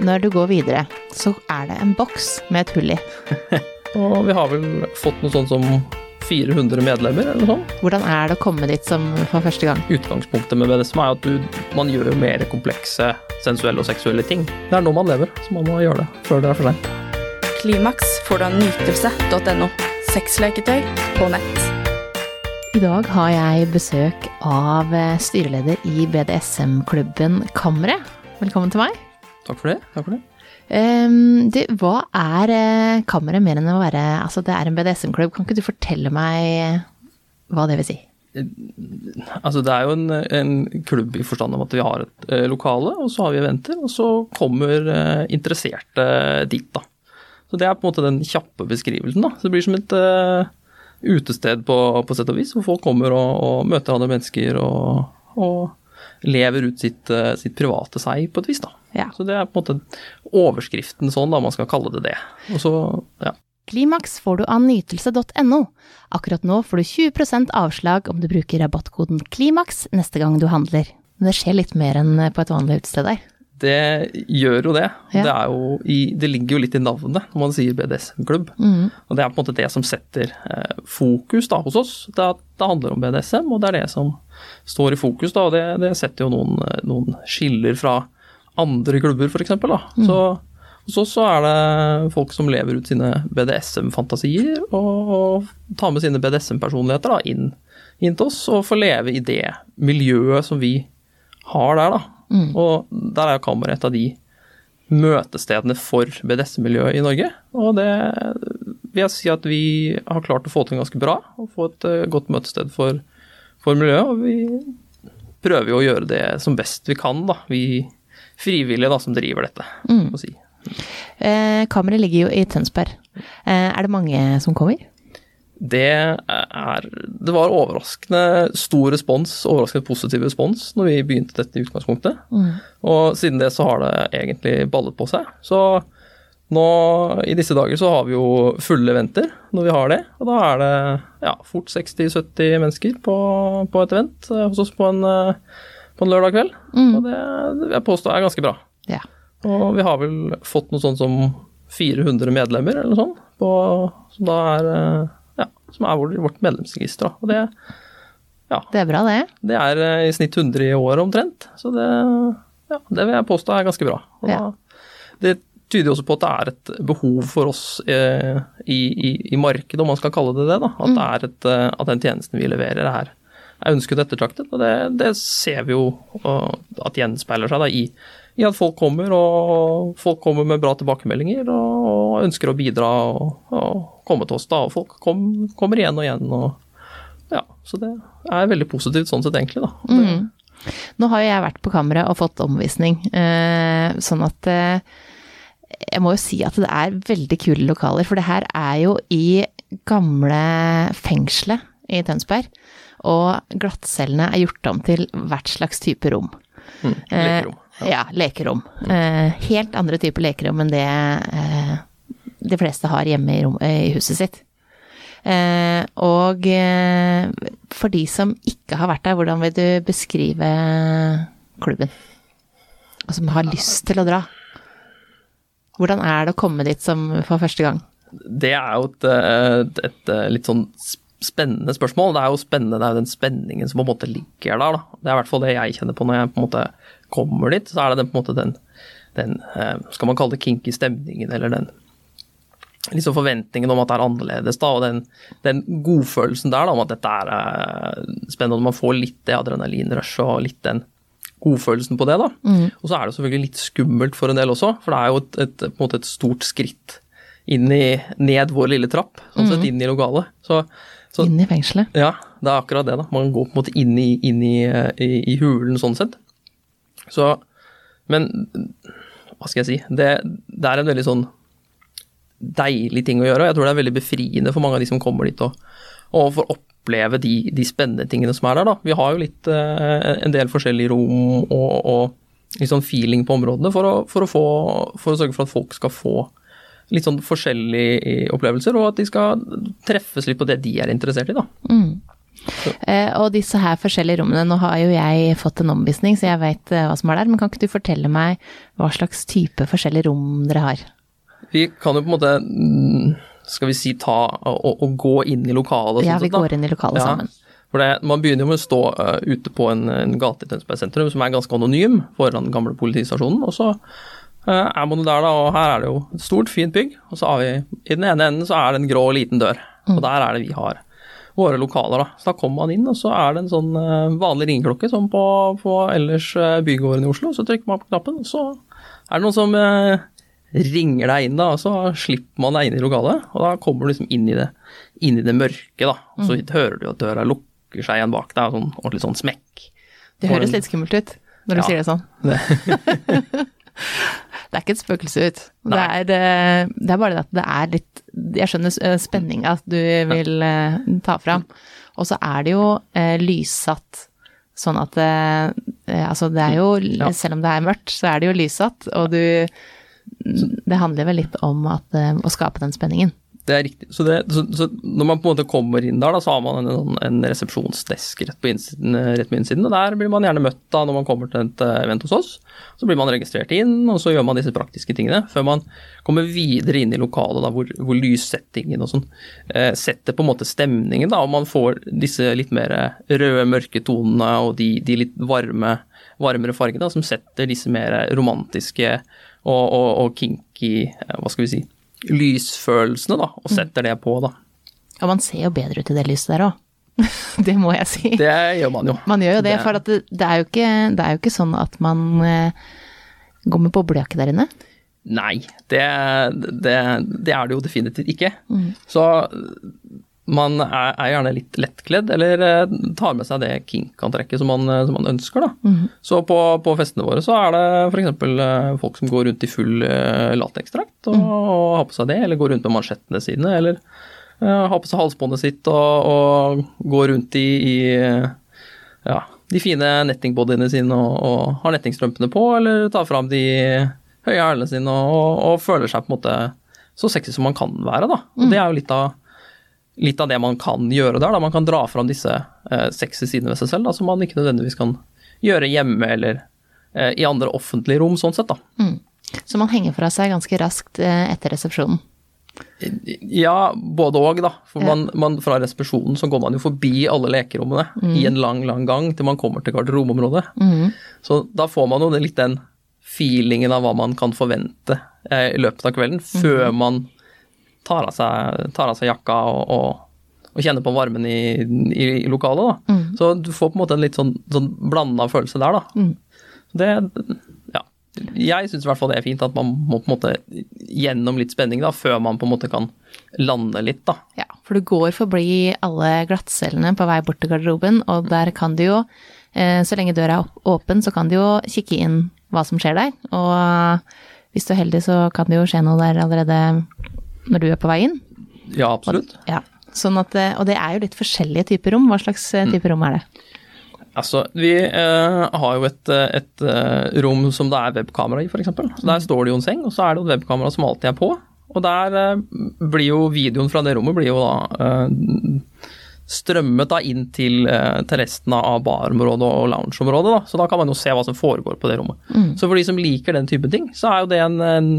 når du går videre, så er det en boks med et hull i. Og vi har vel fått noe sånt som 400 medlemmer, eller noe sånt. Hvordan er det å komme dit som for første gang? Utgangspunktet med BDSM er at du, man gjør jo mer komplekse sensuelle og seksuelle ting. Det er nå man lever, så man må gjøre det før det er for seint. Klimaks får du av nytelse.no. Sexleketøy på nett. I dag har jeg besøk av styreleder i BDSM-klubben Kammeret. Velkommen til meg. Takk for det. Takk for det. Um, du, hva er uh, Kammeret mer enn å være Altså, det er en BDSM-klubb. Kan ikke du fortelle meg hva det vil si? Altså, det er jo en, en klubb i forstand av at vi har et uh, lokale, og så har vi eventer, og så kommer uh, interesserte dit, da. Så det er på en måte den kjappe beskrivelsen, da. Så det blir som et utested på, på, sett og vis, hvor folk kommer og, og møter andre mennesker og, og lever ut sitt, eh, sitt, private seg på et vis, da. Ja. Så det er på en måte overskriften sånn, da, man skal kalle det det. Og så, ja. Klimaks får du av nytelse.no. Akkurat nå får du 20% avslag om du bruker rabattkoden KLIMAKS neste gang du handler. Men det skjer litt mer enn på et vanlig utested der. Det gjør jo det. Ja. Det, i, det, ligger jo litt i navnet når man sier BDSM-klubb. Mm. Og det er på en måte det som setter eh, fokus da, hos oss. Det, det, handler om BDSM, og det er det som står i fokus. Da, og det, det setter jo noen, noen, skiller fra andre klubber, f.eks. Mm. Så hos oss så er det folk som lever ut sine BDSM-fantasier, og, og tar med sine BDSM-personligheter inn, inn til oss, og får leve i det miljøet som vi har der. da. Mm. Og der er jo Kammeret et av de møtestedene for BDSM-miljøet i Norge. Og det vil jeg si at vi har klart å få til ganske bra, og få et uh, godt møtested for, for, miljøet. Og vi prøver jo å gjøre det som best vi kan, da. Vi frivillige da, som driver dette, mm. si. Eh, kammeret ligger jo i Tønsberg. Eh, er det mange som kommer? det er Det var overraskende stor respons, overraskende positiv respons når vi begynte dette i utgangspunktet. Mm. Og siden det så har det egentlig ballet på seg. Så nå i disse dager så har vi jo fulle eventer når vi har det. Og da er det ja, fort 60-70 mennesker på, på, et event hos oss på en, på en lørdag kveld. Mm. Og det vil jeg påstå er ganske bra. Ja. Og vi har vel fått noe sånt som 400 medlemmer eller noe sånt, på, som da er som er vårt medlemsregister. Og det, ja, det er bra, det. Det er eh, i snitt 100 i året omtrent. Så det, ja, det vil jeg påstå er ganske bra. Og ja. det tyder jo også på at det er et behov for oss eh, i, i, i, markedet, om man skal kalle det det. da, At, mm. det er et, eh, at den tjenesten vi leverer er, er ønsket ettertraktet. Og det, det, ser vi jo at gjenspeiler seg da, i, i, at folk kommer, og folk kommer med bra tilbakemeldinger og, og ønsker å bidra og, og komme til oss, da. Og folk kom, kommer igjen og igjen. og ja, Så det er veldig positivt sånn sett, egentlig. da. Mm. Nå har jo jeg vært på kammeret og fått omvisning, eh, sånn at eh, jeg må jo si at det er veldig kule lokaler. For det her er jo i gamle fengselet i Tønsberg. Og glattcellene er gjort om til hvert slags type rom. Mm, lekerom. Ja, ja, lekerom. Eh, helt andre typer lekerom enn det eh, de fleste har hjemme i, rom, i huset sitt. Eh, og eh, for de som ikke har vært der, hvordan vil du beskrive klubben? Og som har lyst til å dra? Hvordan er det å komme dit som for første gang? Det er jo et, et, et litt sånn spennende spørsmål. Det er jo spennende, det er jo den spenningen som på en måte ligger der. Da. Det er i hvert fall det jeg kjenner på når jeg på en måte kommer dit. Så er det den, på en måte den, den eh, skal man kalle det kinky stemningen, eller den liksom forventningen om at det er annerledes, da, og den, den godfølelsen der da, om at dette er uh, spennende, og man får litt det adrenalinrushet og litt den godfølelsen på det. da. Mm. Og så er det selvfølgelig litt skummelt for en del også, for det er jo et, et, på en måte et stort skritt inn i, ned vår lille trapp, sett mm. inn i lokalet. Så, så, inn i fengselet? Ja, det er akkurat det. da. Man går på en måte inn i, inn i, i, i hulen sånn sett. Så, men hva skal jeg si, det, det er en veldig sånn deilig ting å gjøre. og Jeg tror det er veldig befriende for mange av de som kommer dit og, og får oppleve de, de, spennende tingene som er der. da. Vi har jo litt eh, en del forskjellige rom og, og liksom feeling på områdene for å, for, å få, for å, sørge for at folk skal få litt sånn forskjellige opplevelser, og at de skal treffes litt på det de er interessert i. da. Mm. Eh, og disse her forskjellige rommene, nå har jo jeg fått en omvisning, så jeg veit hva som er der, men kan ikke du fortelle meg hva slags type forskjellige rom dere har? Vi kan jo på en måte, mm, skal vi si, ta og, og gå inn i lokalet. Ja, sånn vi da. går inn i lokalet Ja. sammen. For det, Man begynner jo med å stå uh, ute på en, en gate i Tønsberg sentrum som er ganske anonym, foran den gamle politistasjonen. Og så eh, er man jo der, da, og her er det jo et stort, fint bygg. Og så har vi I den ene enden så er det en grå, liten dør. Og der er det vi har våre lokaler, da. Så da kommer man inn, og så er det en sånn eh, vanlig ringeklokke som på, på ellers eh, bygården i Oslo. Så trykker man på knappen, og så er det noen som eh, ringer deg inn, da, og så slipper man deg inn i lokalet. Og da kommer du liksom inn i det, inn i det mørke, da. Og så hører du at døra lukker seg igjen bak deg, sånn ordentlig sånn smekk. Det høres litt skummelt ut når du Ja. sier det sånn. Det er ikke et spøkelse ut. Det er, eh, det er bare det at det er litt Jeg skjønner eh, spenninga du vil eh, ta fram. Og så er det jo eh, lyssatt sånn at eh, Altså det er jo Ja. Selv om det er mørkt, så er det jo lyssatt, og du Det handler vel litt om at, å skape den spenningen. Det er riktig. Så, det, så, så når man på en måte kommer inn der, da, så har man en, en resepsjonsdesk rett innsiden, rett på innsiden, og der blir man gjerne møtt da når man kommer til et eh, event hos oss. Så blir man registrert inn, og så gjør man disse praktiske tingene, før man kommer videre inn i lokalet da, hvor, hvor lyssettingen og sånn eh, setter på en måte stemningen, da, og man får disse litt mer røde, mørke tonene og de, de litt varme, varmere fargene da, som setter disse mer romantiske og, og, og kinky, eh, hva skal vi si, lysfølelsene, da, og setter det på, da. Og man ser jo bedre ut i det lyset der òg. det må jeg si. Det gjør man jo. Man gjør jo det, Det- for det, det, er jo ikke, det er jo ikke sånn at man eh, går med boblejakke der inne. Nei, det, det, det er det jo definitivt ikke. Så man er, er gjerne litt lettkledd, eller eh, tar med seg det kink-antrekket som, man, eh, som man ønsker, da. Så på, på festene våre så er det f.eks. folk som går rundt i full lateksdrakt og, og har på seg det, eller går rundt med mansjettene sine, eller uh, har på seg halsbåndet sitt og, og går rundt i, i eh, ja, de fine nettingbodyene sine og, og har nettingstrømpene på, eller tar fram de høye hælene sine og, føler seg på en måte så sexy som man kan være, da. Og det er jo litt av, litt av det man kan gjøre der, da. Man kan dra fram disse eh, sexy sidene ved seg selv, da, som man ikke nødvendigvis kan gjøre hjemme eller eh, i andre offentlige rom, sånn sett, da. Mm. Så man henger fra seg ganske raskt eh, etter resepsjonen. Ja, både òg, da. For man, man, fra resepsjonen så går man jo forbi alle lekerommene i en lang, lang gang til man kommer til garderobeområdet. Så da får man jo litt den feelingen av hva man kan forvente eh, i løpet av kvelden, før man tar av seg, tar av seg jakka og, og, og kjenner på varmen i, i, i lokalet. Da. Så du får på en måte en litt sånn, sånn blanda følelse der, da. Det, ja. Jeg syns i hvert fall det er fint at man må på en måte gjennom litt spenning da, før man på en måte kan lande litt, da. Ja, for du går forbi alle glattcellene på vei bort til garderoben, og der kan du jo, eh, så lenge døra er åpen, så kan du jo kikke inn hva som skjer der. Og hvis du er heldig, så kan det jo skje noe der allerede når du er på vei inn. Ja, absolutt. Ja, sånn at, eh, og det er jo litt forskjellige typer rom. Hva slags type mm. rom er det? Altså, vi eh, har jo et, eh, et eh, rom som det er webkamera i, f.eks. Så Der står det jo en seng, og så er det et webkamera som alltid er på. Og der eh, blir jo videoen fra det rommet blir jo da eh, strømmet da inn til, eh, til resten av barområdet og loungeområdet. Da. Så da kan man jo se hva som foregår på det rommet. Så for de som liker den type ting, så er jo det en, en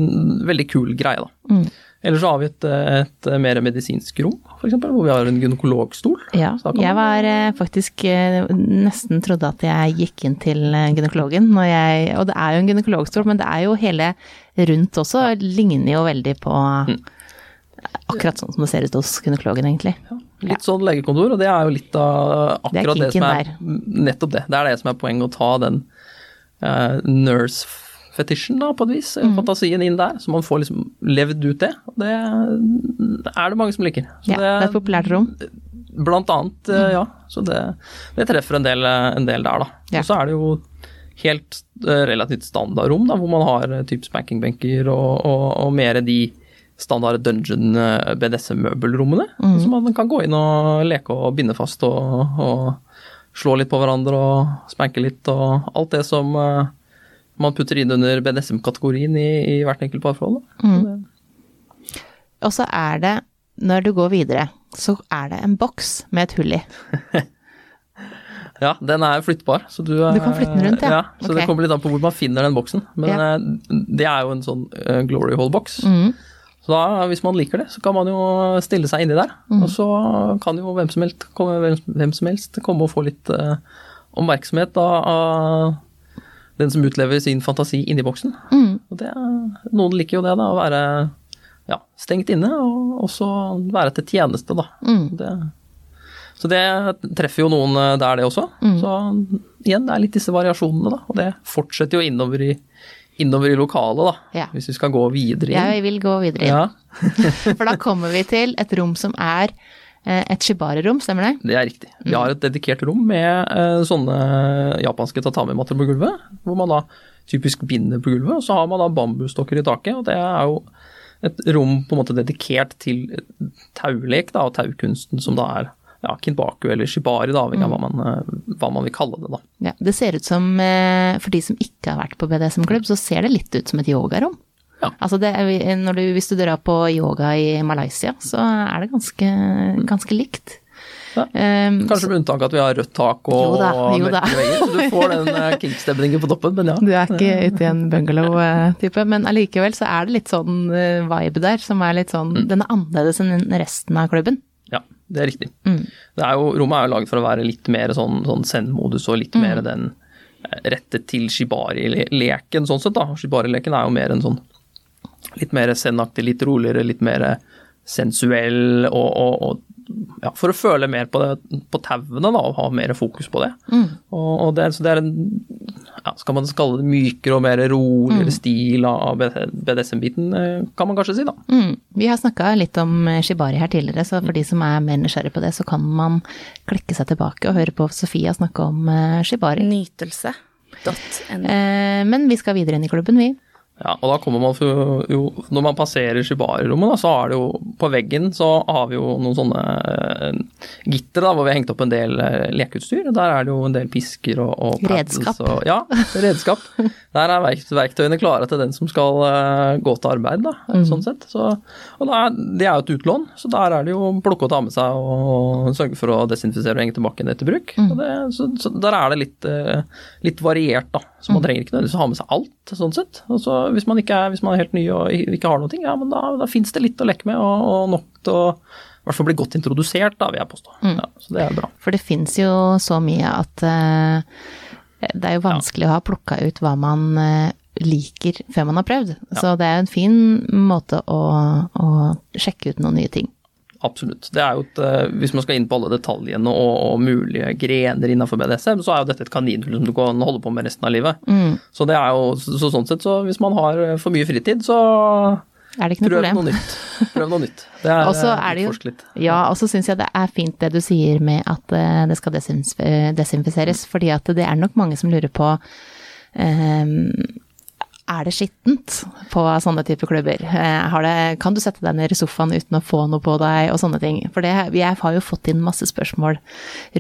veldig kul greie, da. Eller så har vi et, et mer medisinsk rom, f.eks., hvor vi har en gynekologstol. Ja, jeg var eh, faktisk eh, nesten trodde at jeg gikk inn til eh, gynekologen jeg Og det er jo en gynekologstol, men det er jo hele rundt også, ligner jo veldig på Mm. akkurat sånn som det ser ut hos gynekologen, egentlig. Litt sånn legekontor, og det er jo litt av Det er akkurat det, som er er Nettopp det. Det er det som er poenget, å ta den uh, nurse-fetisjen, da, på et vis. Mm. Fantasien inn der, så man får liksom levd ut det. Og det er det mange som liker. Så Ja, det er et populært rom. Blant annet, mm. ja. Så det, det treffer en del, en del der, da. Ja. Og så er det jo helt relativt standard rom, da, hvor man har uh, type spankingbenker og, og, og mer de standard dungeon eh, BDSM-møbelrommene. Mm. Så man kan gå inn og leke og binde fast og, og slå litt på hverandre og spanke litt og alt det som eh, man putter inn under BDSM-kategorien i, i hvert enkelt parforhold. Mm. Og så er det når du går videre, så er det en boks med et hull i. Ja, den er flyttbar. Så du, Du kan flytte den rundt, ja. ja Så okay. det kommer litt an på hvor man finner den boksen. Men Ja. eh, det er jo en sånn eh, glory hole-boks. Mm. Så da, hvis man liker det, så kan man jo stille seg inni der. Mm. Og så kan jo hvem som helst komme, hvem, som helst komme og få litt uh, oppmerksomhet av den som utlever sin fantasi inni boksen. Mm. Det, noen liker jo det, da, å være ja, stengt inne, og også være til tjeneste, da. Mm. Det, så det treffer jo noen eh, der, det også. Mm. Så igjen, det er litt disse variasjonene, da. Og det fortsetter jo innover i, innover i lokalet, da. Ja. Hvis vi skal gå videre inn. Ja, vi vil gå videre inn. Ja, For da kommer vi til et rom som er et shibari-rom, stemmer det? det er riktig. Mm. Vi har et dedikert rom med eh, sånne japanske tatami-matter på gulvet, hvor man da typisk binder på gulvet, og så har man da bambusstokker i taket, og det er jo et rom på en måte dedikert til taulek da, og taukunsten, som da er ja, kinbaku eller shibari, da, avhengig av hva man, eh, hva man vil kalle det. da. Ja, det ser ut som, eh, for de som ikke har vært på BDSM-klubb, så ser det litt ut som et yogarom. Ja. Altså det, når du, hvis du drar på yoga i Malaysia, så er det ganske, ganske likt. Ja. Um, Kanskje med unntak at vi har rødt tak og da, vegger, så du får den uh, kinkstemningen på toppen, men ja. Du er ikke ute i en bungalow-type, men allikevel så er det litt sånn eh, vibe der, som er litt sånn Den er annerledes enn resten av klubben. Ja, det er riktig. Mm. Det er jo, rommet er jo laget for å være litt mer sånn, sånn send-modus og litt mer den eh, rettet til shibari-leken, sånn sett. da. Shibari-leken er jo mer en sånn litt mer zen-aktig, litt roligere, litt mer sensuell og, og, og ja, for å føle mer på, det, på tauene da, og ha mer fokus på det. Og, og det, så det er en ja, Skal man kalle det mykere og mer roligere stil av BDSM-biten, eh, kan man kanskje si, da. Mm. Vi har snakka litt om eh, shibari her tidligere, så for de som er mer nysgjerrig på det, så kan man klikke seg tilbake og høre på Sofia snakke om eh, shibari. Nytelse.no. Eh, men vi skal videre inn i klubben, vi. Ja, og da kommer man jo, Når man passerer shibari-rommet, så er det jo På veggen så har vi jo noen sånne eh, gitter da, hvor vi har hengt opp en del eh, lekeutstyr. Der er det jo en del pisker og, og paddles Redskap. Og, ja, redskap. Der er verktøyene klare til den som skal eh, gå til arbeid, da, Mm. sånn sett. Så, og da, er- det er jo et utlån, så der er det jo plukke og ta med seg og, sørge for å desinfisere og henge tilbake etter bruk. Mm. Det, så, så der er det litt, litt variert, da. Så man trenger ikke nødvendigvis å ha med seg alt, sånn sett. Og så hvis man, ikke er, hvis man er helt ny og ikke har noe, ja, men da, da fins det litt å leke med, og, og nok til å i hvert fall bli godt introdusert, da, vil jeg påstå. Mm. Ja, så det er bra. For det fins jo så mye at uh, det er jo vanskelig å ha plukka ut hva man uh, liker før man har prøvd. Så det er jo en fin måte å, å sjekke ut noen nye ting. Absolutt. Det er jo et, eh, hvis man skal inn på alle detaljene og, og mulige grener innenfor BDSM, så er jo dette et kaninhull som du kan holde på med resten av livet. Mm. Så det er jo, så sånn sett, så hvis man har eh, for mye fritid, så Er det ikke noe prøv problem? noe nytt. Prøv noe nytt. Det er eh, er det jo-. Ja, og så syns jeg det er fint det du sier med at det skal desinfiseres, fordi at det er nok mange som lurer på eh, er det skittent på sånne typer klubber? Eh, det, kan du sette deg ned i sofaen uten å få noe på deg, og sånne ting? For det, jeg har jo fått inn masse spørsmål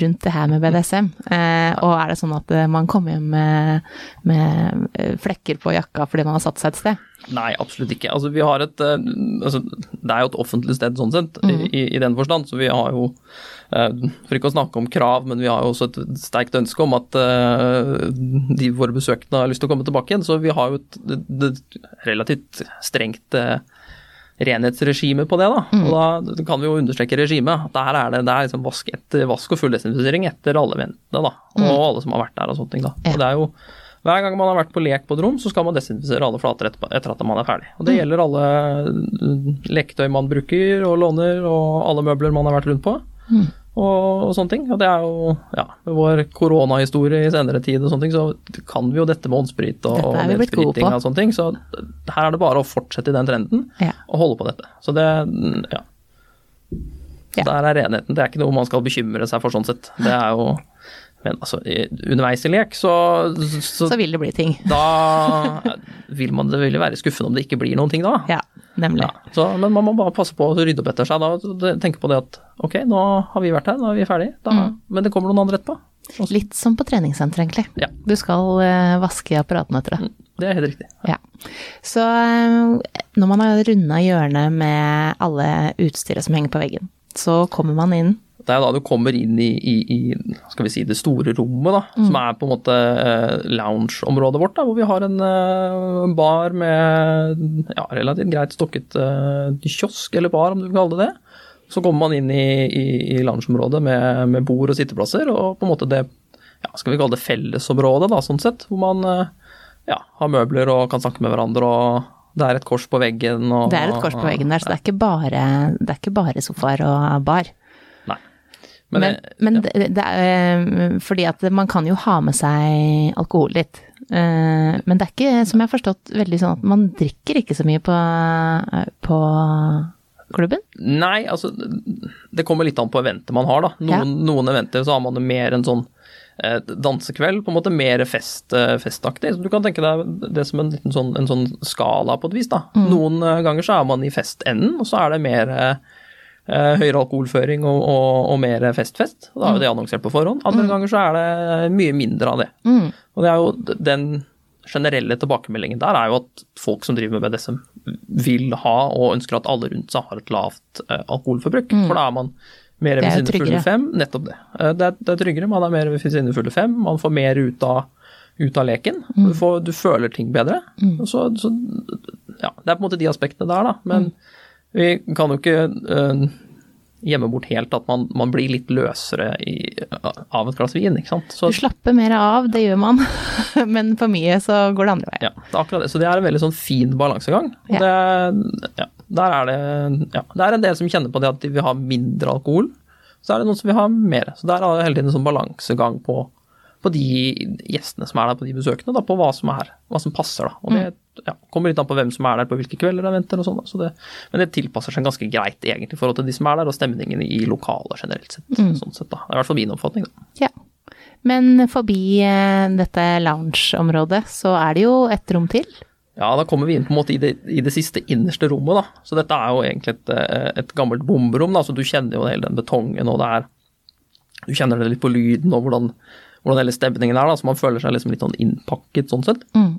rundt det her med BDSM. Eh, og er det sånn at eh, man kommer hjem med, med flekker på jakka fordi man har satt seg et sted? Nei, absolutt ikke. Altså, vi har et, eh, altså, det er jo et offentlig sted sånn sett, Mm. i, i den forstand. Så vi har jo, eh, for ikke å snakke om krav, men vi har jo også et sterkt ønske om at eh, de våre besøkende har lyst til å komme tilbake igjen. Så vi har jo et, et, et relativt strengt renhetsregime på det. da, Mm. og Da kan vi jo understreke regimet. Der er det, det er liksom vask, etter, vask og full desinfisering etter alle ventene da, og alle som har vært der og sånne ting. da. Mm. Og det er jo hver gang man har vært på lek på et rom, så skal man desinfisere alle flater etter at man er ferdig. Og Det gjelder alle mm, leketøy man bruker og låner, og alle møbler man har vært rundt på. Og, og sånne ting. Og det er jo, ja, med vår koronahistorie i senere tid og sånne ting, så kan vi jo dette med håndsprit og, og nedspriting og sånne ting. Så her er det bare å fortsette i den trenden Ja. og holde på dette. Så det, mm, ja. Ja. Der er renheten. Det er ikke noe man skal bekymre seg for sånn sett. Det er jo Men altså, underveis i lek, så, så, Så vil det bli ting. da vil man det vil være skuffende om det ikke blir noen ting da. Ja, nemlig. Ja, så, men man må bare passe på å rydde opp etter seg da. Tenke på det at ok, nå har vi vært her, nå er vi ferdige. Da, Mm. Men det kommer noen andre etterpå. Også. Litt som på treningssenter, egentlig. Ja. Du skal eh, vaske apparatene etter det. Det er helt riktig. Ja. Så eh, når man har runda hjørnet med alle utstyret som henger på veggen, så kommer man inn. Det er da du kommer inn i, i, i skal vi si, det store rommet, da, som er på en måte eh, loungeområdet vårt. Da, hvor vi har en eh, bar med ja, relativt greit stokket eh, kiosk, eller bar om du vil kalle det det. Så kommer man inn i, i, i loungeområdet med, med bord og sitteplasser, og på en måte det ja, skal vi kalle det fellesområdet, da, sånn sett. Hvor man ja, har møbler og kan snakke med hverandre, og det er et kors på veggen. Og, Det er et kors på veggen der, så det er ikke bare, det er ikke bare sofaer og bar. Nei. Men, det- men ja. det, det er eh, fordi at man kan jo ha med seg alkohol dit. Eh, Men det er ikke, som jeg har forstått, veldig sånn at man drikker ikke så mye på, på klubben. Nei, altså det kommer litt an på eventet man har, da. Noen, noen eventer så har man det mer en sånn eh, dansekveld, på en måte mer fest, eh, festaktig. Så du kan tenke deg det som en liten sånn, en sånn skala på et vis, da. Noen eh, ganger så er man i festenden, og så er det mer eh, eh, høyere alkoholføring og, og, og mer festfest. Da er jo det annonsert på forhånd. Andre ganger så er det mye mindre av det. Mm. Og det er jo den generelle tilbakemeldingen der er jo at folk som driver med BDSM vil ha og ønsker at alle rundt seg har et lavt eh, alkoholforbruk. For da er man mer Mm. Er ved sine fulle fem. Nettopp det. Eh, det, er, det er tryggere, man er mer ved sine fulle fem. Man får mer ut av, ut av leken. Mm. Du, får, du føler ting bedre. Og Så, så, ja, det er på en måte de aspektene der, da. Men Mm. Vi kan jo ikke eh, gjemme bort helt at man, man blir litt løsere i, av et glass vin, ikke sant. Så, Du slapper mer av, det gjør man. Men for mye så går det andre veien. Ja, det er akkurat det. Så det er en veldig sånn fin balansegang. Og Ja. det, ja, der er det, ja, det er en del som kjenner på det at de vil ha mindre alkohol. Så er det noen som vil ha mer. Så der er det hele tiden en sånn balansegang på, på de gjestene som er der på de besøkene, da, på hva som er, hva som passer. Da. Og det ja, kommer litt an på hvem som er der på hvilke kvelder de venter og sånn. Så men det tilpasser seg ganske greit egentlig i forhold til de som er der, og stemningen i lokalet generelt sett. Sånn sett da. Det er i hvert fall min oppfatning. Da. Ja. Men forbi dette dette loungeområdet så er det jo et rom til. Ja, da kommer vi inn på en måte i det, i det siste innerste rommet, da. Så dette er jo egentlig et, eh, et gammelt bomberom, da, så du kjenner jo hele den betongen og det er Du kjenner det litt på lyden og hvordan, hvordan hele stemningen er, da, så man føler seg liksom litt sånn innpakket sånn sett. Mm.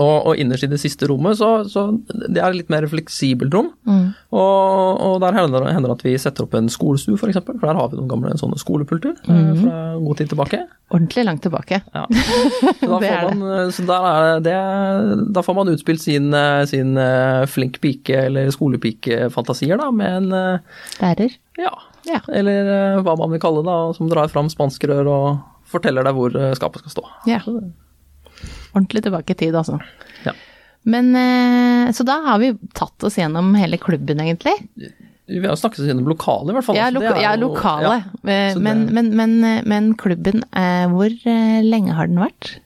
Og, og innerst i det siste rommet, så, så det er et litt mer fleksibelt rom. Mm. Og, og der hender det hender det at vi setter opp en skolestue, f.eks., for, for der har vi noen gamle sånne skolepulter eh, Mm. fra god tid tilbake. Ordentlig langt tilbake. Ja. Så Det er får man, så er det, det, da får man utspilt sin, eh, sin eh, flink pike- eller skolepike-fantasier da, med en Lærer. ja, Ja. eller hva man vil kalle det, da, som drar fram spanskrør og forteller deg hvor eh, skapet skal stå. Ja. Ordentlig tilbake i tid, altså. Ja. Men eh, Så da har vi tatt oss gjennom hele klubben, egentlig. Vi har snakket oss gjennom lokalet, i hvert fall. Ja, loka ja lokale. Ja, Men, men, men, men klubben, eh, hvor eh, lenge har den vært?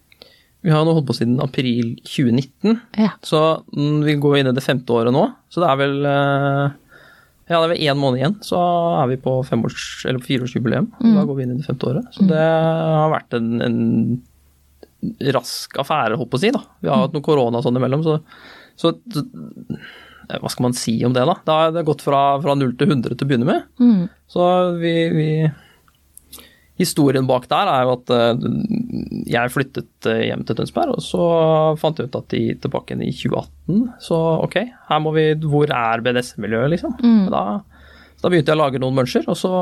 Vi har nå holdt på siden april 2019, Ja. så mm, vi går inn i det femte året nå. Så det er vel eh, ja, det er vel én måned igjen, så er vi på femårs- eller fireårsjubileum. Mm. Da går vi inn i det femte året. Så det har vært en, en rask affære, holdt på å si. da. Vi har hatt noe korona sånn imellom, så, så, hva skal man si om det, da? Det har gått fra, fra 0 til 100 til å begynne med. Mm. Så vi, vi Historien bak der er jo at eh, jeg flyttet eh, hjem til Tønsberg, og så fant jeg ut at de tilbake igjen i 2018. Så ok, her må vi Hvor er BDS-miljøet, liksom? Da, da begynte jeg å lage noen muncher, og så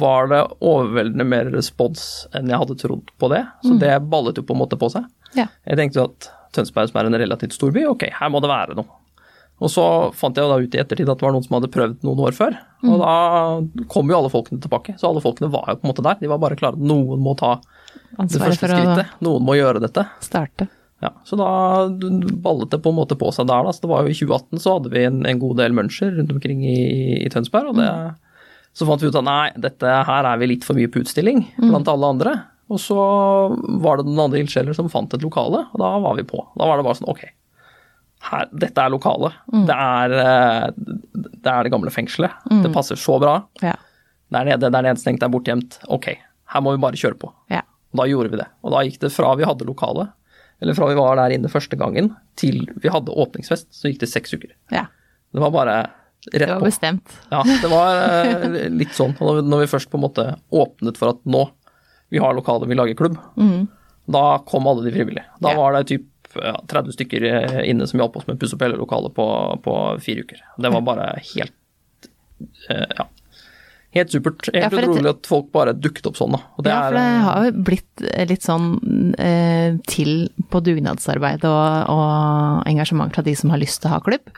var det overveldende mer respons enn jeg hadde trodd på det. Så det ballet jo på en måte på seg. Ja. Jeg tenkte jo at Tønsberg, som er en relativt stor by, ok, her må det være noe. Og så fant jeg jo da ut i ettertid at det var noen som hadde prøvd noen år før. Og da kom jo alle folkene tilbake. Så alle folkene var jo på en måte der. De var bare klare noen må ta det første skrittet. Noen må gjøre dette. starte. Ja, så da ballet det på en måte på seg der. Da. Så det var jo I 2018 så hadde vi en, en god del muncher rundt omkring i, i Tønsberg. og det, Så fant vi ut at nei, dette her er vi litt for mye på utstilling blant alle andre. Og så var det noen andre ildsjeler som fant et lokale, og da var vi på. Da var det bare sånn ok, her, dette er lokalet. Det, er, eh, det er det gamle fengselet. Det passer så bra. Ja. Der nede, der nedstengt, det er bortgjemt. Ok, her må vi bare kjøre på. Ja. Og da gjorde vi det. Og da gikk det fra vi hadde lokale, eller fra vi var der inne første gangen, til vi hadde åpningsfest, så gikk det seks uker. ja. Det var bare rett på. Det var på. bestemt. Ja, det var eh, litt sånn. Og når vi- først på en måte åpnet for at nå, vi har lokale, vi lager klubb, Mm. da kom alle de frivillige. Da Ja. var det typ 30 stykker eh, inne som hjalp oss med å pusse opp hele lokalet på, på fire uker. Det var bare helt eh, ja, helt supert. Helt Ja, utrolig at folk bare dukket opp sånn, da. Ja, for det er, har jo blitt litt sånn eh, til på dugnadsarbeid og, og engasjement fra de som har lyst til å ha klubb.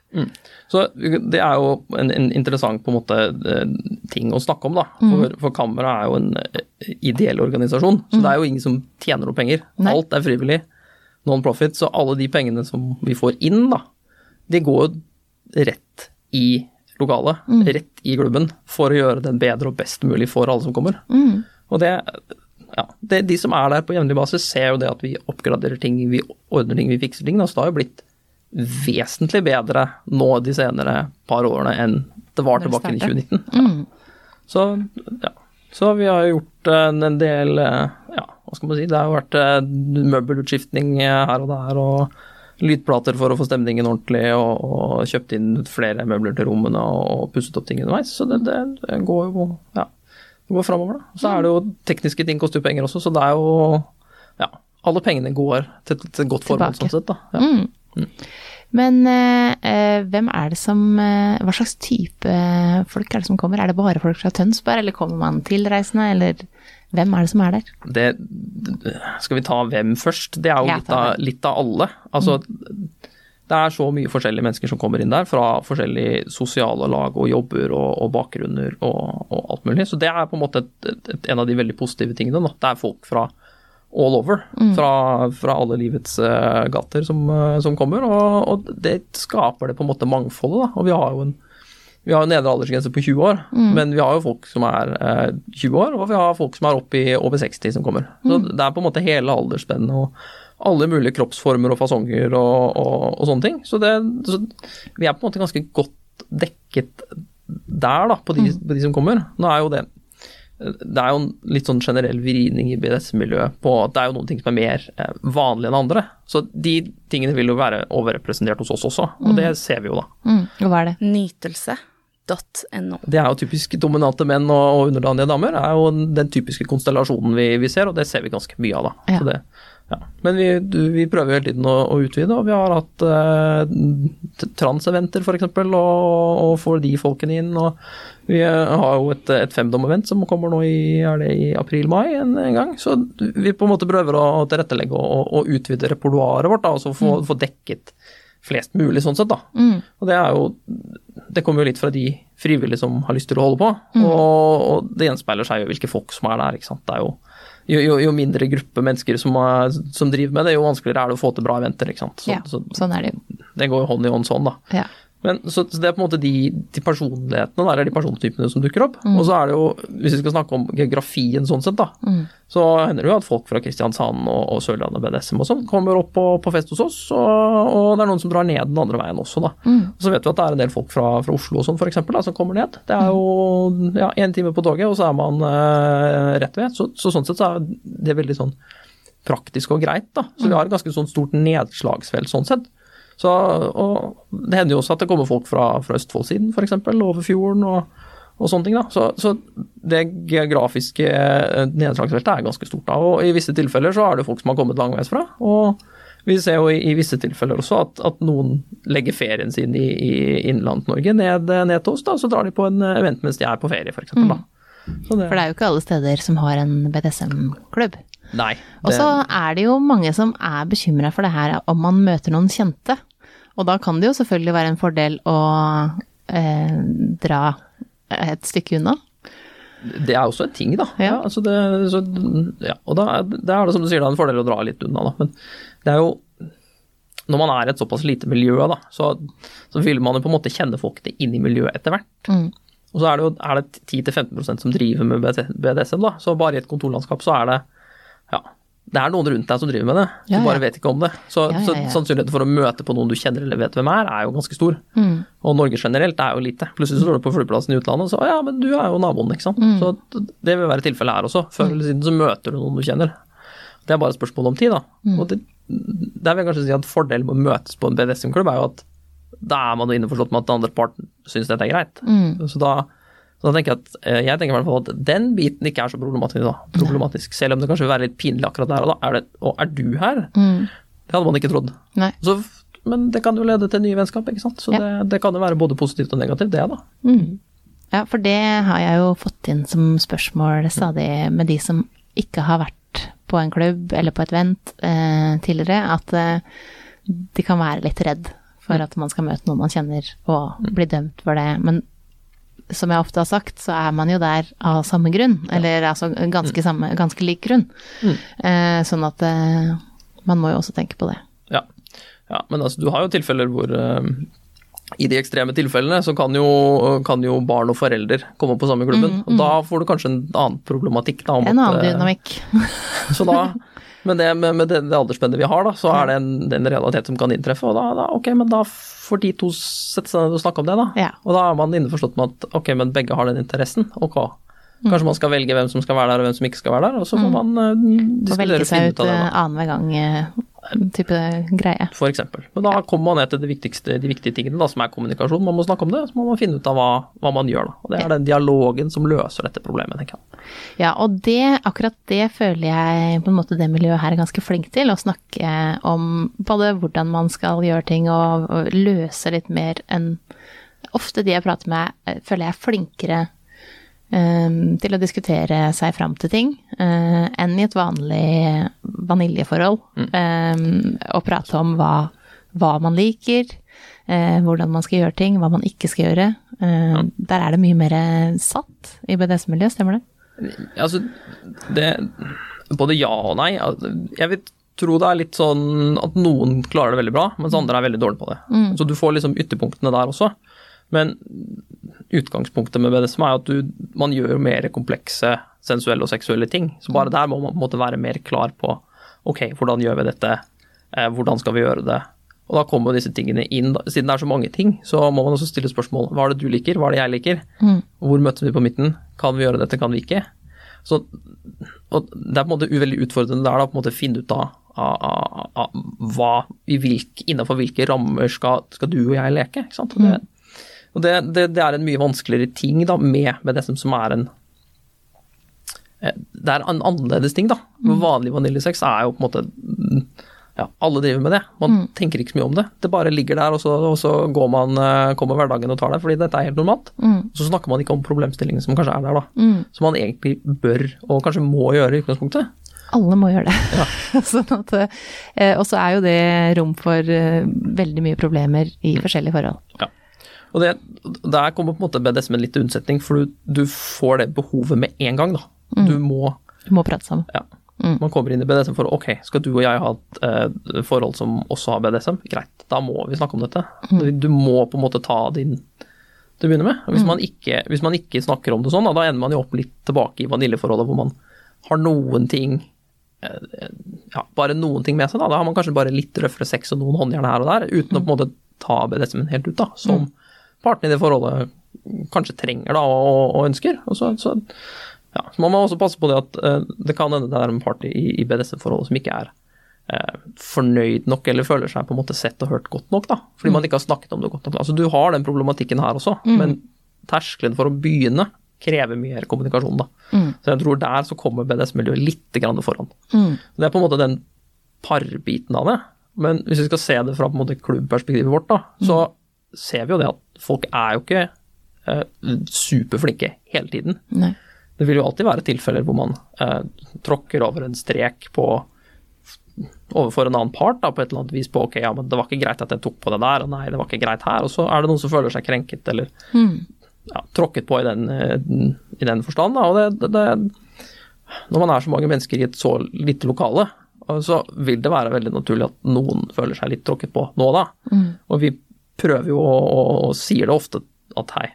Så det er jo en, en interessant på en måte eh, ting å snakke om, da. Mm. For, Kamera er jo en eh, ideell organisasjon, så det er jo ingen som tjener noe penger. Mm. Nei. Alt er frivillig, non-profit. Så alle de pengene som vi får inn, da, de går jo rett i lokalet, Mm. rett i klubben, for å gjøre den bedre og best mulig for alle som kommer. Mm. Og det, ja, det, de som er der på jevnlig basis, ser jo det at vi oppgraderer ting, vi ordner ting, vi fikser ting. Da. Så det har jo blitt vesentlig bedre nå de senere par årene enn det var det tilbake i startet. 2019. Mm. Så, ja. Så vi har gjort en del eh, Ja, hva skal man si. Det har jo vært eh, møbelutskiftning eh, her og der, og lydplater for å få stemningen ordentlig, og, og kjøpt inn flere møbler til rommene og pusset opp ting underveis. Så det, det, det går jo Ja. Det går framover, da. Så er det jo tekniske ting koster jo penger også, så det er jo Ja. Alle pengene går til, et godt formål, sånn sett, da. Ja. Mm. Men eh, eh, hvem er det som Hva slags type folk er det som kommer? Er det bare folk fra Tønsberg, eller kommer man tilreisende, eller hvem er det som er der? det, skal vi ta hvem først? Det er jo litt, av, litt av alle. Altså, det er så mye forskjellige mennesker som kommer inn der, fra forskjellige sosiale lag og jobber og, og bakgrunner og, og alt mulig. Så det er på en måte et, et, et, en av de veldig positive tingene. Da. Det er folk fra all over, fra, fra alle livets eh, gater som, eh, som kommer. Og, og det skaper det på en måte mangfoldet. Da. Og vi har jo en vi har jo nedre aldersgrense på 20 år, men vi har jo folk som er eh, 20 år, og vi har folk som er oppe i over 60 som kommer. Så det er på en måte hele aldersspennet og alle mulige kroppsformer og fasonger og, og, og sånne ting. Så, det, så vi er på en måte ganske godt dekket der, da, på de, på de som kommer. Nå er jo det det er jo en litt sånn generell vridning i BDS-miljøet på at det er jo noen ting som er mer eh, vanlige enn andre. Så de tingene vil jo være overrepresentert hos oss også, og det ser vi jo da. Mm. Og hva er det? Nytelse.no. Det er jo typisk dominante menn og, og underdanige damer. er jo den typiske konstellasjonen vi, vi ser, og det ser vi ganske mye av, da. Ja. Så det, ja. Men vi, vi prøver hele tiden å, å utvide, og vi har hatt eh, transeventer f.eks., og, og får de folkene inn. og Vi eh, har jo et, et femdom-event som kommer nå i, i april-mai en, en gang. Så vi på en måte prøver å tilrettelegge og, og, utvide repertoaret vårt, da, og så få, få dekket flest mulig sånn sett, da. Mm. Og det er jo Det kommer jo litt fra de frivillige som har lyst til å holde på, Mm. og, og det gjenspeiler seg jo hvilke folk som er der, ikke sant. Det er jo jo, jo, jo mindre gruppe mennesker som, er, som driver med det, jo vanskeligere er det å få til bra eventer, ikke sant. Så, Ja, sånn er det jo. det går jo hånd i hånd sånn, da. Ja. Men, så, så det er på en måte de, de personlighetene, eller de persontypene som dukker opp. Mm. Og så er det jo, hvis vi skal snakke om geografien sånn sett, da, Mm. så hender det jo at folk fra Kristiansand og, og Sørlandet BDSM og sånn kommer opp på, på fest hos oss, og, og det er noen som drar ned den andre veien også, da. Mm. Og så vet vi at det er en del folk fra, fra Oslo og sånn, for eksempel, da, som kommer ned. Det er jo ja, én time på toget, og så er man eh, rett ved. Så, så sånn sett så er det veldig sånn praktisk og greit, da. Så vi har et ganske sånn stort nedslagsfelt sånn sett. Så, og det hender jo også at det kommer folk fra, fra Østfoldsiden, f.eks., over fjorden og, og sånne ting. da. Så, så det geografiske eh, nedslagsfeltet er ganske stort. da, og I visse tilfeller så er det folk som har kommet langveisfra. og vi ser jo i, i visse tilfeller også at, at noen legger ferien sin i, i Innlands-Norge ned, ned til oss, da, så drar de på en event mens de er på ferie, f.eks. Mm. For det er jo ikke alle steder som har en BDSM-klubb. Nei. Og så er det jo mange som er bekymra for det her om man møter noen kjente. Og da kan det jo selvfølgelig være en fordel å eh, dra et stykke unna. Det er også en ting, da. Ja. Ja. altså det, så, ja. Og da, det er det som du sier, da, en fordel å dra litt unna, da. Men det er jo Når man er i et såpass lite miljø, da, så, så vil man jo på en måte kjenne folkene inn i miljøet etter hvert. Mm. Og så er det jo er det 10-15% som driver med BDSM, da. Så bare i et kontorlandskap så er det ja, det er noen rundt deg som driver med det, du Ja, ja. bare vet ikke om det. Så, Ja, så sannsynligheten for å møte på noen du kjenner eller vet hvem er, er jo ganske stor. Mm. Og Norge generelt er jo lite. Plutselig står du på flyplassen i utlandet og så ja, men du er jo naboen, ikke sant. Mm. Så det vil være tilfellet her også. Før eller siden så møter du noen du kjenner. Det er bare et spørsmål om tid, da. Mm. Og det, der vil jeg kanskje si at fordelen med å møtes på en BDSM-klubb er jo at da er man jo innforstått med at den andre parten syns dette er greit. Mm. Så da så da tenker jeg at eh, jeg tenker i hvert fall at den biten ikke er så problematisk, da. problematisk. Selv om det kanskje vil være litt pinlig akkurat der og da. Er det, og er du her? Mm. Det hadde man ikke trodd. Så, men det kan jo lede til nye vennskap, ikke sant. Så Ja. det, det kan jo være både positivt og negativt, det, da. Mm. Ja, for det har jeg jo fått inn som spørsmål stadig med de som ikke har vært på en klubb eller på et vent eh, tidligere, at eh, de kan være litt redd for at man skal møte noen man kjenner og bli dømt for det. Men som jeg ofte har sagt, så er man jo der av samme grunn, eller altså ganske, samme, ganske lik grunn. Eh, sånn at eh, man må jo også tenke på det. Ja. ja men altså, du har jo tilfeller hvor eh, i de ekstreme tilfellene så kan jo, kan jo barn og forelder komme på samme klubben. og Da får du kanskje en annen problematikk. Da, En annen eh, dynamikk. Så da, men det, med, med det, det aldersspennet vi har, da, så er det en, en realitet som kan inntreffe. Og da, da, ok, men da får de to sette seg ned og snakke om det, da. Ja. Og da er man innforstått med at ok, men begge har den interessen. Ok. Kanskje man skal velge hvem som skal være der og hvem som ikke skal være der, og så får man mm. Diskutere velge og finne seg ut ut av det. eh, da. annenhver gang eh, type greie. For eksempel. Men da kommer man ned til det de viktige tingene, da, som er kommunikasjon. Man må snakke om det, så må man finne ut av hva, hva man gjør. Da. Og det er den dialogen som løser dette problemet, tenker jeg. Ja, og det, akkurat det føler jeg på en måte det miljøet her er ganske flink til, å snakke om både hvordan man skal gjøre ting og, og løse litt mer enn Ofte de jeg prater med, føler jeg er flinkere til å diskutere seg fram til ting eh, enn i et vanlig vaniljeforhold. Eh, og prate om hva, hva man liker, eh, hvordan man skal gjøre ting, hva man ikke skal gjøre. Ja. Der er det mye mer satt i BDS-miljøet, stemmer det? Altså, det Både ja og nei. Altså, Jeg vil tro det er litt sånn at noen klarer det veldig bra, mens andre er veldig dårlige på det. Så du får liksom ytterpunktene der også. Men utgangspunktet med BDSM er at du, man gjør mer komplekse sensuelle og seksuelle ting. Så bare der må man på en måte være mer klar på ok, hvordan gjør vi dette, eh, hvordan skal vi gjøre det. Og da kommer disse tingene inn. Siden det er så mange ting, så må man også stille spørsmål. Hva er det du liker, hva er det jeg liker? Hvor møtes vi på midten? Kan vi gjøre dette, kan vi ikke? Så og Det er på en måte veldig utfordrende der da, på en måte finne ut av, av, av, av hva, i hvilke, innenfor hvilke rammer skal, skal du og jeg leke. ikke sant? Det, og det, det, det er en mye vanskeligere ting da, med, med det som, som er en eh, Det er en annerledes ting, da. Vanlig vaniljesex er jo på en måte mm, ja, alle driver med det. Man tenker ikke så mye om det. Det bare ligger der, og så, og så går man, eh, kommer hverdagen og tar det, fordi dette er helt normalt. Så snakker man ikke om problemstillingene som kanskje er der, da. Som man egentlig bør, og kanskje må gjøre i utgangspunktet. Alle må gjøre det. sånn at, eh, og så er jo det rom for veldig mye problemer i forskjellige forhold. Ja. Og det, der kommer på en måte BDSM en litt til unnsetning, for du, du får det behovet med en gang, da. Du må Du må prate sammen. Ja. Man kommer inn i BDSM for ok, skal du og jeg ha et eh, forhold som også har BDSM? Greit, da må vi snakke om dette. Du må på en måte ta din til å begynne med. Hvis, man ikke, hvis man ikke snakker om det sånn, da, da ender man jo opp litt tilbake i vaniljeforholdet hvor man har noen ting eh, ja, bare noen ting med seg. Da. da har man kanskje bare litt røffere sex og noen håndjern her og der, uten å på en måte ta BDSM helt ut, da, som partene i det forholdet kanskje trenger da, og, og ønsker. Og så, så, ja, så må man også passe på det at uh, det kan hende det er en part i, i BDSM-forholdet som ikke er uh, fornøyd nok eller føler seg på en måte sett og hørt godt nok, da, fordi man ikke har snakket om det godt nok. Altså, du har den problematikken her også, men terskelen for å begynne krever mye mer kommunikasjon. da. Så jeg tror der så kommer BDS-miljøet litt grann foran. Det er på en måte den parbiten av det. Men hvis vi skal se det fra på en måte klubbperspektivet vårt, da, så ser vi jo det at folk er jo ikke eh, superflinke hele tiden. Nei. Det vil jo alltid være tilfeller hvor man eh, tråkker over en strek på overfor en annen part da, på et eller annet vis på ok, ja, men det var ikke greit at jeg tok på det der, og nei, det var ikke greit her. Og så er det noen som føler seg krenket eller ja, tråkket på i den, eh, i den forstand. Da, og det, det, når man er så mange mennesker i et så lite lokale, så vil det være veldig naturlig at noen føler seg litt tråkket på nå da. Og vi prøver jo å, og, og sier det ofte at hei,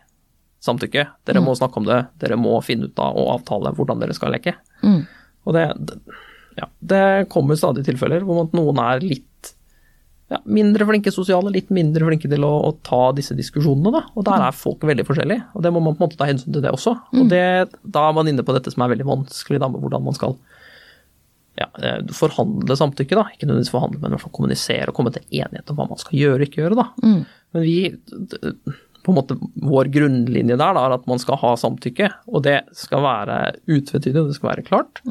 samtykke, dere må snakke om det, dere må finne ut av og avtale hvordan dere skal leke. Og det, det, ja, det kommer stadig tilfeller hvor noen er litt ja, mindre flinke sosiale, litt mindre flinke til å, å ta disse diskusjonene. Da. Og der er folk veldig forskjellige, og det må man på en måte ta hensyn til det også. Og det, da er man inne på dette som er veldig vanskelig, da, med hvordan man skal ja, forhandle samtykke, da. Ikke nødvendigvis forhandle, men i hvert fall kommunisere og komme til enighet om hva man skal gjøre og ikke gjøre, da. Men vi på en måte, Vår grunnlinje der da, er at man skal ha samtykke, og det skal være utvetydig, det skal være klart.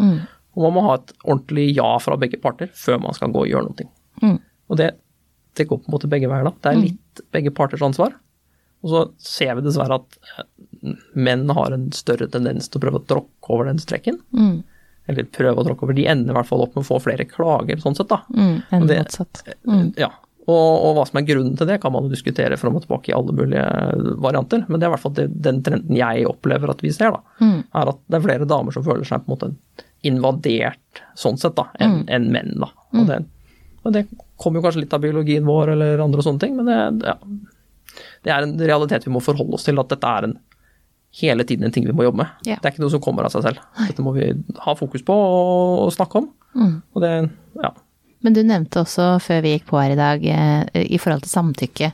Og man må ha et ordentlig ja fra begge parter før man skal gå og gjøre noe. Mm. Og det, det går på en måte begge veier, da. Det er litt begge parters ansvar. Og så ser vi dessverre at eh, menn har en større tendens til å prøve å tråkke over den streken. Mm. Eller prøve å tråkke over. De ender i hvert fall opp med å få flere klager, sånn sett, da. Mm. Det- motsatt. Mm. Ja. Og, og hva som er grunnen til det, kan man diskutere fram og tilbake i alle mulige varianter. Men det er i hvert fall det, den trenden jeg opplever at vi ser, da. Mm. Er at det er flere damer som føler seg på en måte invadert sånn sett, da, enn Mm. enn menn, da. Og det, og det kommer jo kanskje litt av biologien vår eller andre og sånne ting, men det, ja, det er en realitet vi må forholde oss til, at dette er en hele tiden en ting vi må jobbe med. Ja. Det er ikke noe som kommer av seg selv. Dette må vi ha fokus på og, snakke om. Mm. Og det, ja. Men du nevnte også før vi gikk på her i dag, eh, i forhold til samtykke,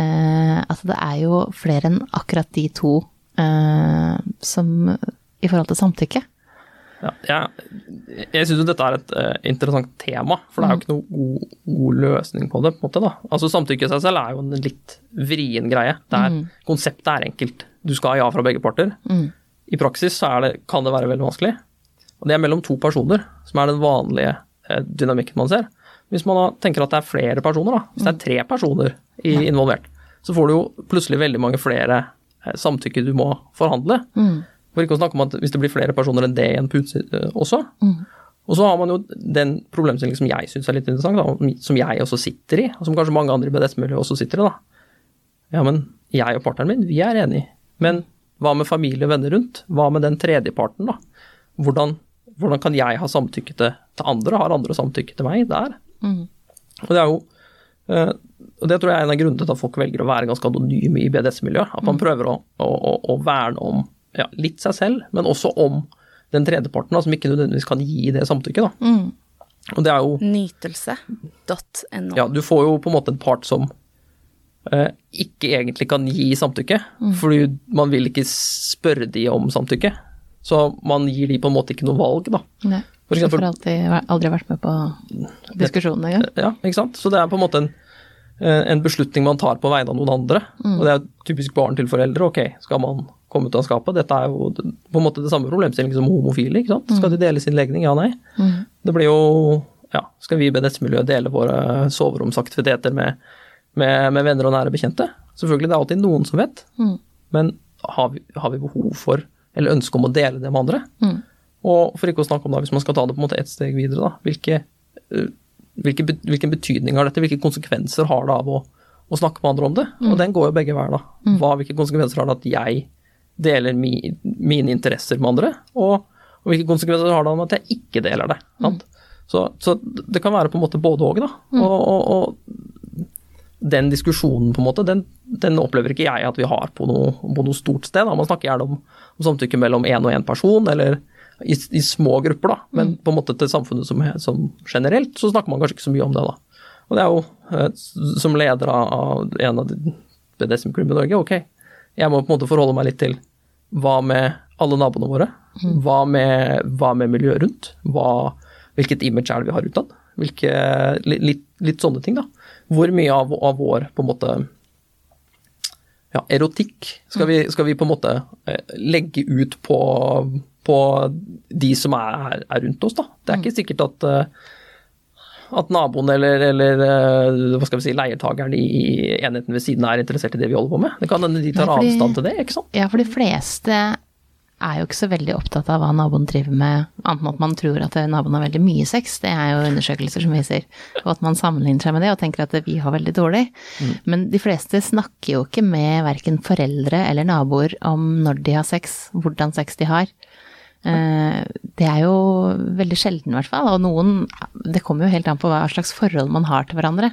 eh, at det er jo flere enn akkurat de to eh, som i forhold til samtykke. Ja, jeg jeg syns dette er et uh, interessant tema, for det er jo ikke noe god, god løsning på det. på en måte da. Altså Samtykke i seg selv er jo en litt vrien greie. Det er, Konseptet er enkelt. Du skal ha ja fra begge parter. Mm. I praksis så er det, kan det være veldig vanskelig. Og det er mellom to personer, som er den vanlige uh, dynamikken man ser. Hvis man da tenker at det er flere personer, da, hvis det er tre personer i, involvert, så får du jo plutselig veldig mange flere uh, samtykke du må forhandle. Mm. For ikke å snakke om at hvis det blir flere personer enn det i en pute også. også. Og så har man jo den problemstillingen som jeg syns er litt interessant, da, som jeg også sitter i, og som kanskje mange andre i BDS-miljøet også sitter i. da. Ja, men jeg og partneren min, vi er enige. Men hva med familie og venner rundt? Hva med den tredjeparten, da? Hvordan, hvordan kan jeg ha samtykke til, til andre? Har andre samtykke til meg der? Mm. Og det er jo eh, og det tror jeg er en av grunnene til at folk velger å være ganske anonyme i BDS-miljøet. At man prøver å, å, å, å verne om ja, litt seg selv, men også om den tredjeparten, da, som ikke nødvendigvis kan gi det samtykket. Da. Mm. Og det er jo Nytelse.no. Ja, du får jo på en måte en part som eh, ikke egentlig kan gi samtykke, fordi man vil ikke spørre de om samtykke. Så man gir de på en måte ikke noe valg, da. Nei. For eksempel, eksempel- får alltid, aldri vært med på diskusjonen engang. Ja, ikke sant? Så det er på en måte en, en beslutning man tar på vegne av noen andre. Og det er typisk barn til foreldre. Ok, skal man komme ut av skapet? Dette er jo på en måte det samme problemstillingen som homofile. ikke sant? Skal de dele sin legning? Ja, nei. Det blir jo ja, Skal vi i BDS-miljøet dele våre soveromsaktiviteter med, med, med venner og nære bekjente? Selvfølgelig, det er alltid noen som vet. Mm. Men har vi, har vi behov for, eller ønske om å dele det med andre? Mm. Og for ikke å snakke om da, hvis man skal ta det på en måte ett steg videre, da, hvilke, eh, hvilke, hvilken betydning har dette? Hvilke konsekvenser har det av å, å snakke med andre om det? Og den går jo begge veier, da. Hva, hvilke konsekvenser har det at jeg deler mi, mine interesser med andre? Og, og hvilke konsekvenser har det av at jeg ikke deler det? Sant? Så, så det kan være på en måte både og, da. Og, og, og den diskusjonen, på en måte, den, den opplever ikke jeg at vi har på noe, på noe stort sted. Da. Man snakker gjerne om, om samtykke mellom én og én person, eller i, i små grupper, da. Men på en måte til samfunnet som, som generelt, så snakker man kanskje ikke så mye om det, da. Og det er jo, eh, som leder av en av BDSM-klubbene i Norge, ok, jeg må på en måte forholde meg litt til hva med alle naboene våre? Hva med, hva med miljøet rundt? Hva, hvilket image er det vi har utad? Hvilke, litt, litt sånne ting, da. Hvor mye av, av vår på en måte ja, erotikk skal vi, skal vi på en måte eh, legge ut på, på de som er, er rundt oss, da. Det er ikke sikkert at eh, at naboen eller, eller eh, hva skal vi si, leiertakeren i enheten ved siden er interessert i det vi holder på med. Det kan hende de tar Nei, fordi- avstand til det, ikke sant. Ja, for de fleste er jo ikke så veldig opptatt av hva naboen driver med, annet enn at man tror at naboen har veldig mye sex. Det er jo undersøkelser som viser. Og at man sammenligner seg med det og tenker at vi har veldig dårlig. Men de fleste snakker jo ikke med verken foreldre eller naboer om når de har sex, hvordan sex de har. Eh, Det er jo veldig sjelden, i hvert fall. Og noen Det kommer jo helt an på hva slags forhold man har til hverandre.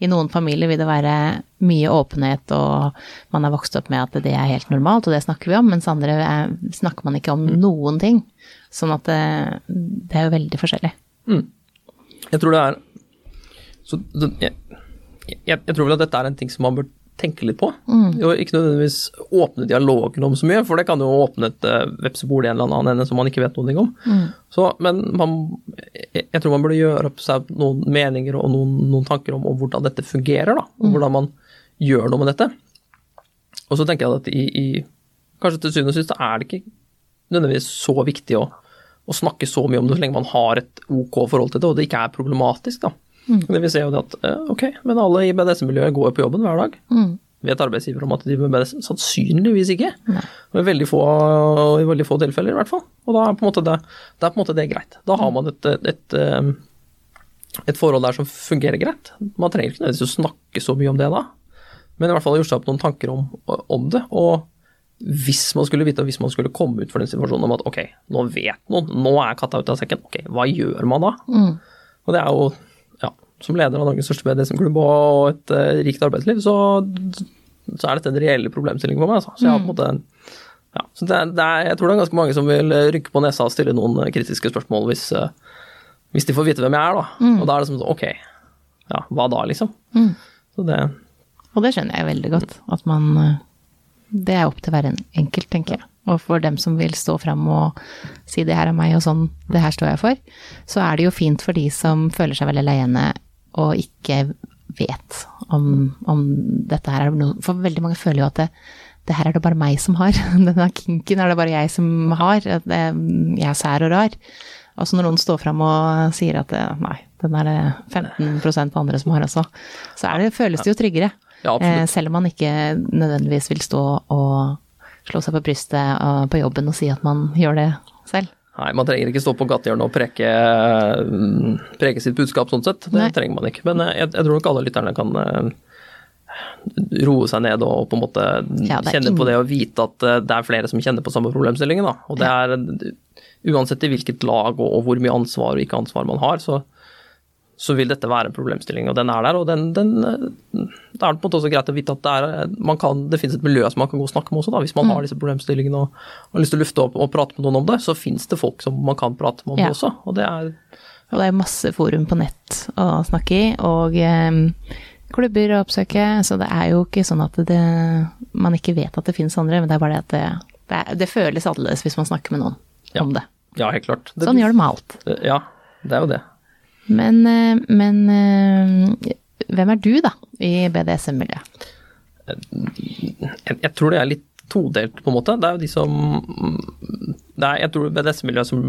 I noen familier vil det være mye åpenhet, og man er vokst opp med at det er helt normalt, og det snakker vi om, mens andre er, snakker man ikke om noen ting. Sånn at det, det er jo veldig forskjellig. Jeg tror det er så jeg, jeg, jeg tror vel at dette er en ting som man bør tenke litt på. Og ikke nødvendigvis åpne dialogen om så mye, for det kan jo åpne et uh, vepsebol i en eller annen ende som man ikke vet noe om. Så, men man, jeg, jeg tror man burde gjøre opp seg noen meninger og noen, noen tanker om, om hvordan dette fungerer, da, og hvordan man gjør noe med dette. Og så tenker jeg at i, i kanskje til syvende og sist er det ikke nødvendigvis så viktig å, å snakke så mye om det så lenge man har et ok forhold til det, og det ikke er problematisk. da. Det vil si jo det at eh, ok, men alle i BDS-miljøet går på jobben hver dag. Mm. Vet arbeidsgiver om at de driver med BDS? Sannsynligvis ikke. Nei. Og I veldig, få, I veldig få tilfeller, i hvert fall. Og da er på en måte det, det, er på en måte det greit. Da har man et, et, et, eh, et forhold der som fungerer greit. Man trenger ikke nødvendigvis å snakke så mye om det da, men i hvert fall gjort seg opp noen tanker om, om det. Og hvis man skulle vite, hvis man skulle komme ut for den situasjonen om at ok, nå vet noen, nå er katta ute av sekken, ok, hva gjør man da? Mm. Og det er jo, som leder av Norges største BDSM-klubb og et uh, rikt arbeidsliv, så, så er dette en reell problemstilling for meg. Altså. Så jeg har på en måte ja, så det, det er, Jeg tror det er ganske mange som vil rynke på nesa og stille noen eh, kritiske spørsmål hvis, hvis de får vite hvem jeg er, da. Og da er det som sånn, ok, ja, hva da, liksom? Mm. Så det Og det skjønner jeg veldig godt. At man eh, Det er opp til hver en- enkelt, tenker jeg. Og for dem som vil stå fram og si 'det her er meg', og sånn 'det her står jeg for', så er det jo fint for de som føler seg veldig alene og ikke vet om, om dette her er noe For veldig mange føler jo at det, det her er det bare meg som har. Denne kinken er det bare jeg som har. det- Jeg er sær og rar. Og så når noen står fram og sier at det, nei, den er det 15% andre som har også, så er det, føles det jo tryggere. Ja. Eh, selv om man ikke nødvendigvis vil stå og slå seg på brystet eh, på jobben og si at man gjør det selv. Nei, man trenger ikke stå på gatehjørnet og preke, mm, preke sitt budskap sånn sett. Det Nei. trenger man ikke. Men eh, jeg, jeg tror nok alle lytterne kan eh, roe seg ned og på en måte Ja, kjenne på det og vite at eh, det er flere som kjenner på samme problemstillingen. Da. Og det er uansett i hvilket lag og, og hvor mye ansvar og ikke ansvar man har, så, så vil dette være en problemstilling, og den er der. Og den, den Det er på en måte også greit å vite at det, er, man kan, det finnes et miljø som man kan gå og snakke med også, da, hvis man Mm. har disse problemstillingene og, har lyst til å lufte opp og prate med noen om det, så finnes det folk som man kan prate med om Ja. det også. Og det er Og det er masse forum på nett å snakke i, og eh, klubber å oppsøke, så det er jo ikke sånn at det, man ikke vet at det finnes andre, men det er bare det at det, det, er, det føles annerledes hvis man snakker med noen Ja. om det. Ja, helt klart. Sånn gjør det med alt. Ja, det er jo det. Men, eh, men eh, hvem er du, da, i BDSM-miljøet? jeg, jeg tror det er litt todelt, på en måte. Det er jo de som det er, Jeg tror BDS-miljøet som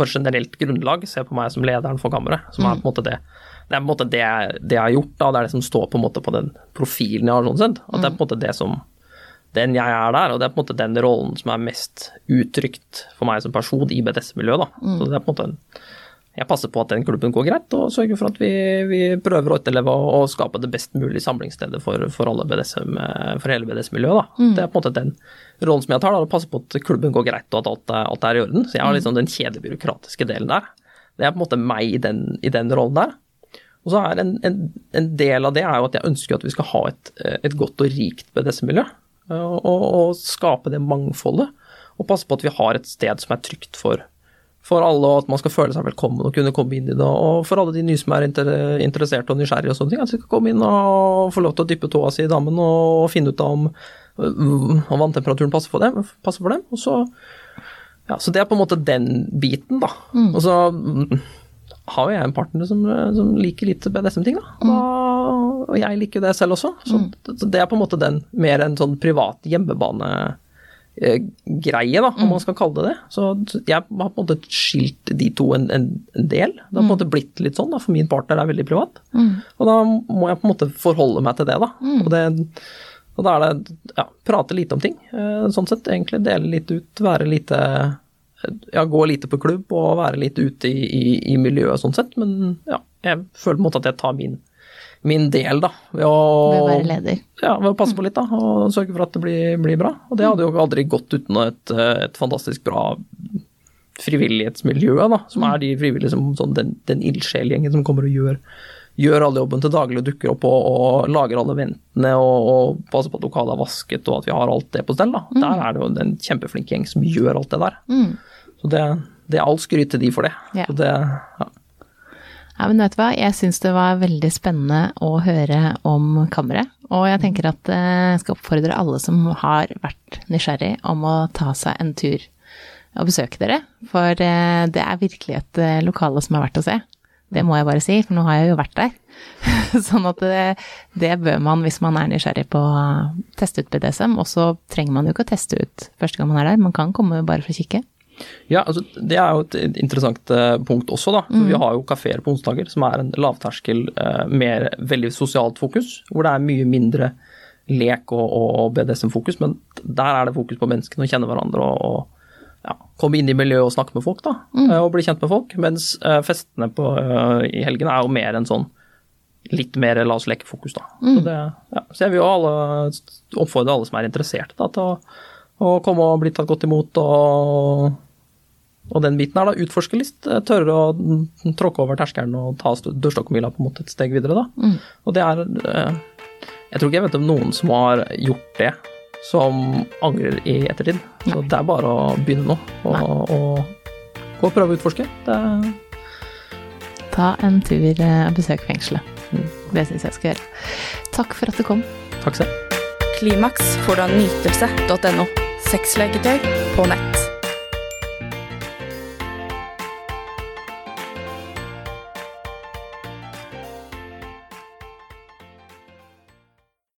på generelt grunnlag ser på meg som lederen for kammeret. Som er på en måte det det er på en måte det, jeg- det jeg har gjort, da. Det er det som står på en måte på den profilen jeg har. sånn sett. At det er på en måte det som den jeg er der, og det er på en måte den rollen som er mest uttrykt for meg som person i BDS-miljøet. da. Så det er på en måte en jeg passer på at den klubben går greit, og sørger for at vi, vi prøver å etterleve og, skape det best mulige samlingsstedet for, for, alle BDSM, for hele BDS-miljøet. Mm. Det er på en måte den rollen som jeg tar, da, å passe på at klubben går greit og at alt alt er i orden. Så jeg har liksom den kjedelige byråkratiske delen der. Det er på en måte meg i den, i den rollen der. Og så er en, en, en del av det er jo at jeg ønsker at vi skal ha et, et godt og rikt BDS-miljø. Og, og, og skape det mangfoldet. Og passe på at vi har et sted som er trygt for, for alle, og at man skal føle seg velkommen og kunne komme inn i det. Og for alle de nye som er inter- interessert og nysgjerrige og sånne ting, at de skal komme inn og få lov til å dyppe tåa si i dammen og finne ut om, om vanntemperaturen passer for dem. Passer for dem. Og så, ja, så det er på en måte den biten, da. Og så mm, har jo jeg en partner som, som liker litt BDSM-ting, da. Og, og jeg liker jo det selv også. Så så det er på en måte den mer en sånn privat hjemmebane greie, da, om man skal kalle det det. Så jeg har på en måte skilt de to en, en, en del. Det har på en måte blitt litt sånn, da, for min partner er veldig privat. Og da må jeg på en måte forholde meg til det, da. Og, det, og da er det ja, prate lite om ting, eh, sånn sett. Egentlig dele litt ut, være lite ja, gå lite på klubb og være litt ute i, i, i miljøet sånn sett. Men ja, jeg føler på en måte at jeg tar min, min del, da. Ved å, Ved å være leder. ja, ved å passe på litt, da, og sørge for at det blir, blir bra. Og det hadde jo aldri gått uten et, et fantastisk bra frivillighetsmiljø, da, som er de frivillige som sånn, den, den ildsjelgjengen som kommer og gjør, gjør all jobben til daglig og dukker opp og, og lager alle ventene og, og passer på at lokalet er vasket og at vi har alt det på stell. Da. Der er det jo en kjempeflink gjeng som gjør alt det der. Mm. Så det, det er all skryt til de for det. Yeah. Det ja. Ja, men vet du hva, jeg syns det var veldig spennende å høre om kammeret. Og jeg tenker at eh, jeg skal oppfordre alle som har vært nysgjerrig om å ta seg en tur og besøke dere. For eh, det er virkelig et eh, lokale som er verdt å se. Det må jeg bare si, for nå har jeg jo vært der. sånn at det, det bør man hvis man er nysgjerrig på å teste ut BDSM. Og så trenger man jo ikke å teste ut første gang man er der, man kan komme bare for å kikke. Ja, altså, Det er jo et interessant eh, punkt også. da. Mm. Vi har jo kafeer på onsdager, som er en lavterskel, eh, mer veldig sosialt fokus. Hvor det er mye mindre lek og, og BDSM-fokus, men der er det fokus på menneskene og kjenne hverandre og, og ja, komme inn i miljøet og snakke med folk. da, Mm. eh, Og bli kjent med folk. Mens festene på, i helgen er jo mer en sånn litt mer la oss leke-fokus, da. Mm. Så, det, ja, så jeg vil jo alle oppfordre alle som er interesserte da, til å, å komme og bli tatt godt imot og og den biten er da utforske litt, eh, tørre å tråkke over terskelen og ta dørstokkmila på en måte et steg videre, da. Mm. Og det er eh, Jeg tror ikke jeg vet om noen som har gjort det, som angrer i ettertid. Så det er bare å begynne nå, og, og gå og prøve å utforske. Det er Ta en tur eh, og besøk fengselet. Mm. Det syns jeg skal gjøre. Takk for at du kom. Takk selv. Klimaks får du av nytelse.no. Sexleketøy på nett.